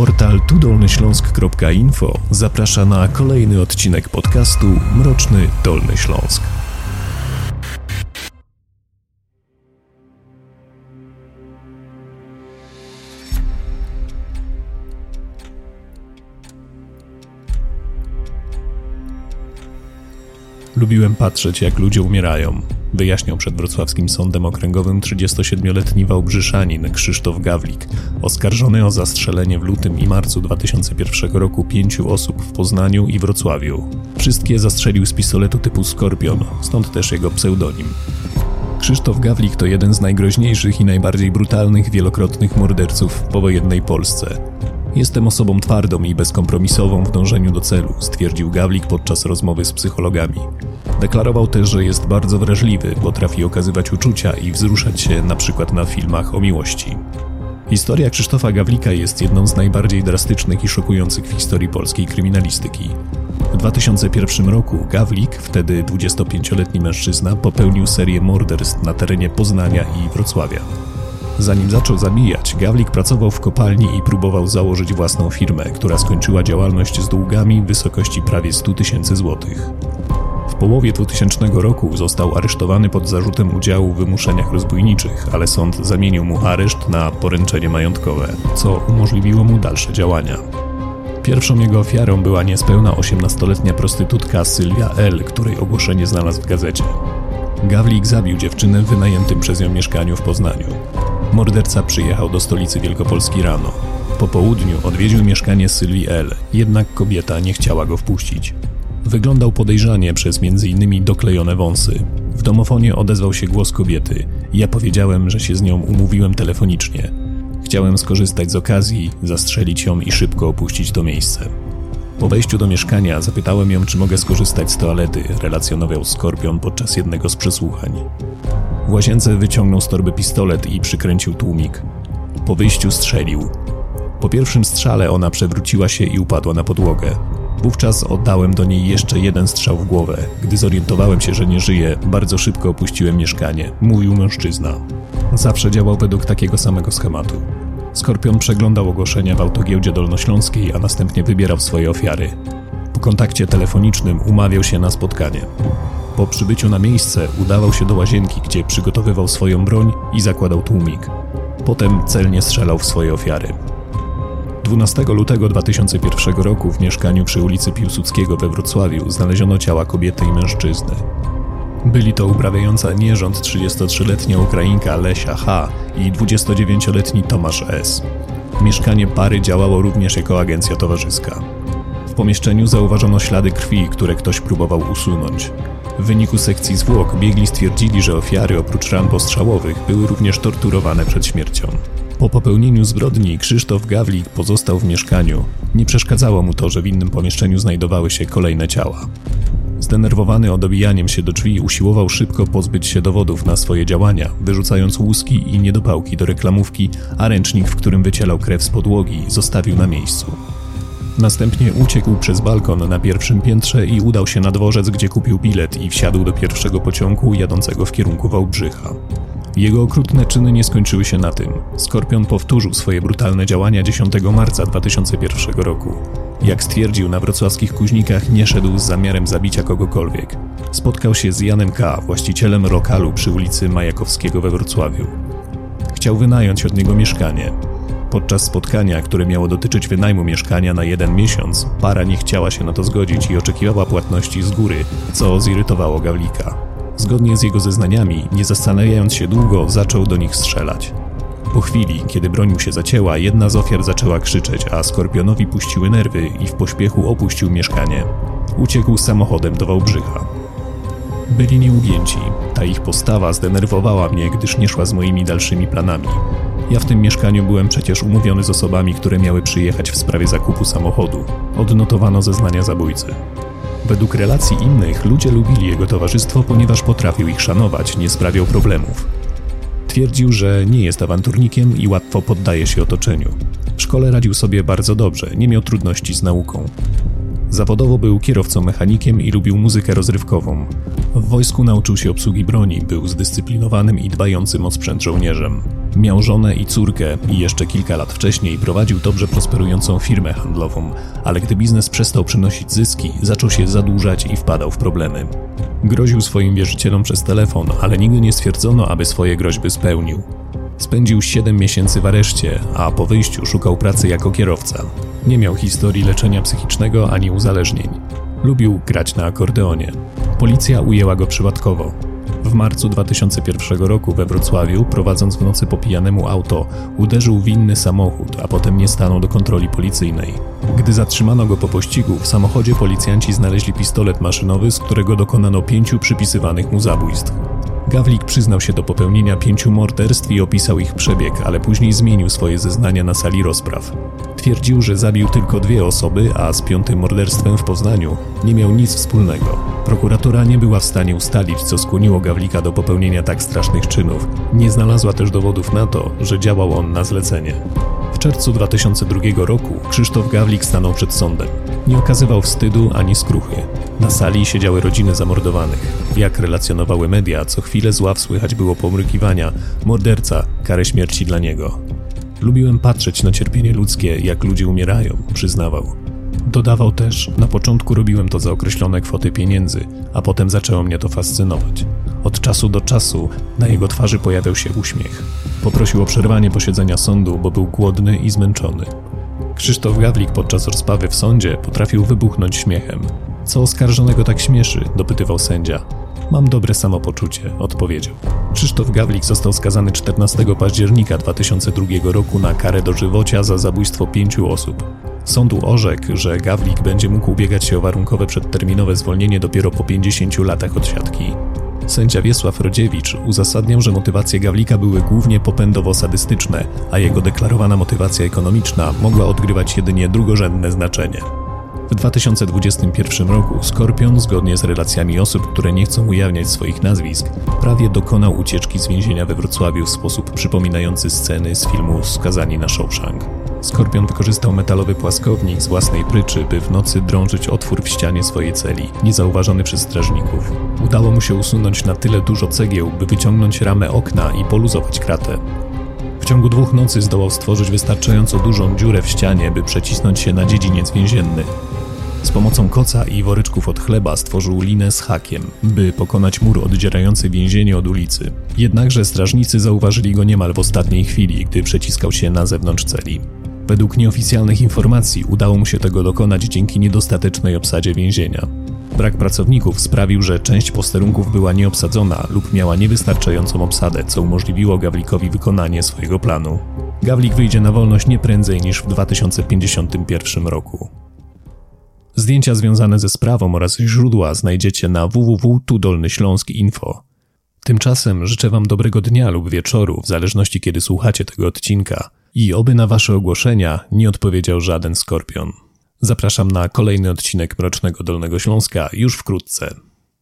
Portal tudolnyśląsk.info zaprasza na kolejny odcinek podcastu Mroczny Dolny Śląsk. Lubiłem patrzeć, jak ludzie umierają. Wyjaśniał przed wrocławskim sądem okręgowym 37-letni Wałbrzyszanin Krzysztof Gawlik, oskarżony o zastrzelenie w lutym i marcu 2001 roku pięciu osób w Poznaniu i Wrocławiu. Wszystkie zastrzelił z pistoletu typu Skorpion, stąd też jego pseudonim. Krzysztof Gawlik to jeden z najgroźniejszych i najbardziej brutalnych wielokrotnych morderców w powojennej Polsce. Jestem osobą twardą i bezkompromisową w dążeniu do celu, stwierdził Gawlik podczas rozmowy z psychologami. Deklarował też, że jest bardzo wrażliwy, potrafi okazywać uczucia i wzruszać się na przykład na filmach o miłości. Historia Krzysztofa Gawlika jest jedną z najbardziej drastycznych i szokujących w historii polskiej kryminalistyki. W 2001 roku Gawlik, wtedy 25-letni mężczyzna, popełnił serię morderstw na terenie Poznania i Wrocławia. Zanim zaczął zabijać, Gawlik pracował w kopalni i próbował założyć własną firmę, która skończyła działalność z długami w wysokości prawie 100 tysięcy złotych. W połowie 2000 roku został aresztowany pod zarzutem udziału w wymuszeniach rozbójniczych, ale sąd zamienił mu areszt na poręczenie majątkowe, co umożliwiło mu dalsze działania. Pierwszą jego ofiarą była niespełna 18-letnia prostytutka Sylwia L., której ogłoszenie znalazł w gazecie. Gawlik zabił dziewczynę w wynajętym przez nią mieszkaniu w Poznaniu. Morderca przyjechał do stolicy Wielkopolski rano. Po południu odwiedził mieszkanie Sylwii L., jednak kobieta nie chciała go wpuścić. Wyglądał podejrzanie przez m.in. doklejone wąsy. W domofonie odezwał się głos kobiety. Ja powiedziałem, że się z nią umówiłem telefonicznie. Chciałem skorzystać z okazji, zastrzelić ją i szybko opuścić to miejsce. Po wejściu do mieszkania zapytałem ją, czy mogę skorzystać z toalety, relacjonował Skorpion podczas jednego z przesłuchań. W łazience wyciągnął z torby pistolet i przykręcił tłumik. Po wyjściu strzelił. Po pierwszym strzale ona przewróciła się i upadła na podłogę. Wówczas oddałem do niej jeszcze jeden strzał w głowę. Gdy zorientowałem się, że nie żyje, bardzo szybko opuściłem mieszkanie, mówił mężczyzna. Zawsze działał według takiego samego schematu. Skorpion przeglądał ogłoszenia w autogiełdzie dolnośląskiej, a następnie wybierał swoje ofiary. Po kontakcie telefonicznym umawiał się na spotkanie. Po przybyciu na miejsce udawał się do łazienki, gdzie przygotowywał swoją broń i zakładał tłumik. Potem celnie strzelał w swoje ofiary. 12 lutego 2001 roku w mieszkaniu przy ulicy Piłsudskiego we Wrocławiu znaleziono ciała kobiety i mężczyzny. Byli to uprawiająca nierząd 33-letnia Ukrainka Lesia H. i 29-letni Tomasz S. Mieszkanie pary działało również jako agencja towarzyska. W pomieszczeniu zauważono ślady krwi, które ktoś próbował usunąć. W wyniku sekcji zwłok biegli stwierdzili, że ofiary oprócz ran postrzałowych były również torturowane przed śmiercią. Po popełnieniu zbrodni Krzysztof Gawlik pozostał w mieszkaniu. Nie przeszkadzało mu to, że w innym pomieszczeniu znajdowały się kolejne ciała. Zdenerwowany odobijaniem się do drzwi usiłował szybko pozbyć się dowodów na swoje działania, wyrzucając łuski i niedopałki do reklamówki, a ręcznik, w którym wycielał krew z podłogi, zostawił na miejscu. Następnie uciekł przez balkon na pierwszym piętrze i udał się na dworzec, gdzie kupił bilet i wsiadł do pierwszego pociągu jadącego w kierunku Wałbrzycha. Jego okrutne czyny nie skończyły się na tym. Skorpion powtórzył swoje brutalne działania 10 marca 2001 roku. Jak stwierdził na wrocławskich kuźnikach, nie szedł z zamiarem zabicia kogokolwiek. Spotkał się z Janem K., właścicielem lokalu przy ulicy Majakowskiego we Wrocławiu. Chciał wynająć od niego mieszkanie. Podczas spotkania, które miało dotyczyć wynajmu mieszkania na jeden miesiąc, para nie chciała się na to zgodzić i oczekiwała płatności z góry, co zirytowało Gawlika. Zgodnie z jego zeznaniami, nie zastanawiając się długo, zaczął do nich strzelać. Po chwili, kiedy broń mu się zacięła, jedna z ofiar zaczęła krzyczeć, a Skorpionowi puściły nerwy i w pośpiechu opuścił mieszkanie. Uciekł samochodem do Wałbrzycha. Byli nieugięci. Ta ich postawa zdenerwowała mnie, gdyż nie szła z moimi dalszymi planami. Ja w tym mieszkaniu byłem przecież umówiony z osobami, które miały przyjechać w sprawie zakupu samochodu. Odnotowano zeznania zabójcy. Według relacji innych ludzie lubili jego towarzystwo, ponieważ potrafił ich szanować, nie sprawiał problemów. Twierdził, że nie jest awanturnikiem i łatwo poddaje się otoczeniu. W szkole radził sobie bardzo dobrze, nie miał trudności z nauką. Zawodowo był kierowcą mechanikiem i lubił muzykę rozrywkową. W wojsku nauczył się obsługi broni, był zdyscyplinowanym i dbającym o sprzęt żołnierzem. Miał żonę i córkę i jeszcze kilka lat wcześniej prowadził dobrze prosperującą firmę handlową, ale gdy biznes przestał przynosić zyski, zaczął się zadłużać i wpadał w problemy. Groził swoim wierzycielom przez telefon, ale nigdy nie stwierdzono, aby swoje groźby spełnił. Spędził 7 miesięcy w areszcie, a po wyjściu szukał pracy jako kierowca. Nie miał historii leczenia psychicznego ani uzależnień. Lubił grać na akordeonie. Policja ujęła go przypadkowo. W marcu 2001 roku we Wrocławiu, prowadząc w nocy po pijanemu auto, uderzył w inny samochód, a potem nie stanął do kontroli policyjnej. Gdy zatrzymano go po pościgu, w samochodzie policjanci znaleźli pistolet maszynowy, z którego dokonano pięciu przypisywanych mu zabójstw. Gawlik przyznał się do popełnienia pięciu morderstw i opisał ich przebieg, ale później zmienił swoje zeznania na sali rozpraw. Twierdził, że zabił tylko dwie osoby, a z piątym morderstwem w Poznaniu nie miał nic wspólnego. Prokuratura nie była w stanie ustalić, co skłoniło Gawlika do popełnienia tak strasznych czynów. Nie znalazła też dowodów na to, że działał on na zlecenie. W czerwcu 2002 roku Krzysztof Gawlik stanął przed sądem. Nie okazywał wstydu ani skruchy. Na sali siedziały rodziny zamordowanych. Jak relacjonowały media, co chwilę z ław słychać było pomrykiwania: morderca, karę śmierci dla niego. Lubiłem patrzeć na cierpienie ludzkie, jak ludzie umierają, przyznawał. Dodawał też, na początku robiłem to za określone kwoty pieniędzy, a potem zaczęło mnie to fascynować. Od czasu do czasu na jego twarzy pojawiał się uśmiech. Poprosił o przerwanie posiedzenia sądu, bo był głodny i zmęczony. Krzysztof Gawlik podczas rozprawy w sądzie potrafił wybuchnąć śmiechem. Co oskarżonego tak śmieszy? dopytywał sędzia. Mam dobre samopoczucie, odpowiedział. Krzysztof Gawlik został skazany 14 października 2002 roku na karę dożywocia za zabójstwo pięciu osób. Sąd orzekł, że Gawlik będzie mógł ubiegać się o warunkowe przedterminowe zwolnienie dopiero po 50 latach od siatki. Sędzia Wiesław Rodziewicz uzasadniał, że motywacje Gawlika były głównie popędowo-sadystyczne, a jego deklarowana motywacja ekonomiczna mogła odgrywać jedynie drugorzędne znaczenie. W 2021 roku Skorpion, zgodnie z relacjami osób, które nie chcą ujawniać swoich nazwisk, prawie dokonał ucieczki z więzienia we Wrocławiu w sposób przypominający sceny z filmu Skazani na Shawshank. Skorpion wykorzystał metalowy płaskownik z własnej pryczy, by w nocy drążyć otwór w ścianie swojej celi, niezauważony przez strażników. Udało mu się usunąć na tyle dużo cegieł, by wyciągnąć ramę okna i poluzować kratę. W ciągu dwóch nocy zdołał stworzyć wystarczająco dużą dziurę w ścianie, by przecisnąć się na dziedziniec więzienny. Z pomocą koca i woryczków od chleba stworzył linę z hakiem, by pokonać mur oddzierający więzienie od ulicy. Jednakże strażnicy zauważyli go niemal w ostatniej chwili, gdy przeciskał się na zewnątrz celi. Według nieoficjalnych informacji udało mu się tego dokonać dzięki niedostatecznej obsadzie więzienia. Brak pracowników sprawił, że część posterunków była nieobsadzona lub miała niewystarczającą obsadę, co umożliwiło Gawlikowi wykonanie swojego planu. Gawlik wyjdzie na wolność nie prędzej niż w 2051 roku. Zdjęcia związane ze sprawą oraz źródła znajdziecie na www.tudolnyśląsk.info. Tymczasem życzę Wam dobrego dnia lub wieczoru, w zależności kiedy słuchacie tego odcinka i oby na Wasze ogłoszenia nie odpowiedział żaden skorpion. Zapraszam na kolejny odcinek Mrocznego Dolnego Śląska już wkrótce.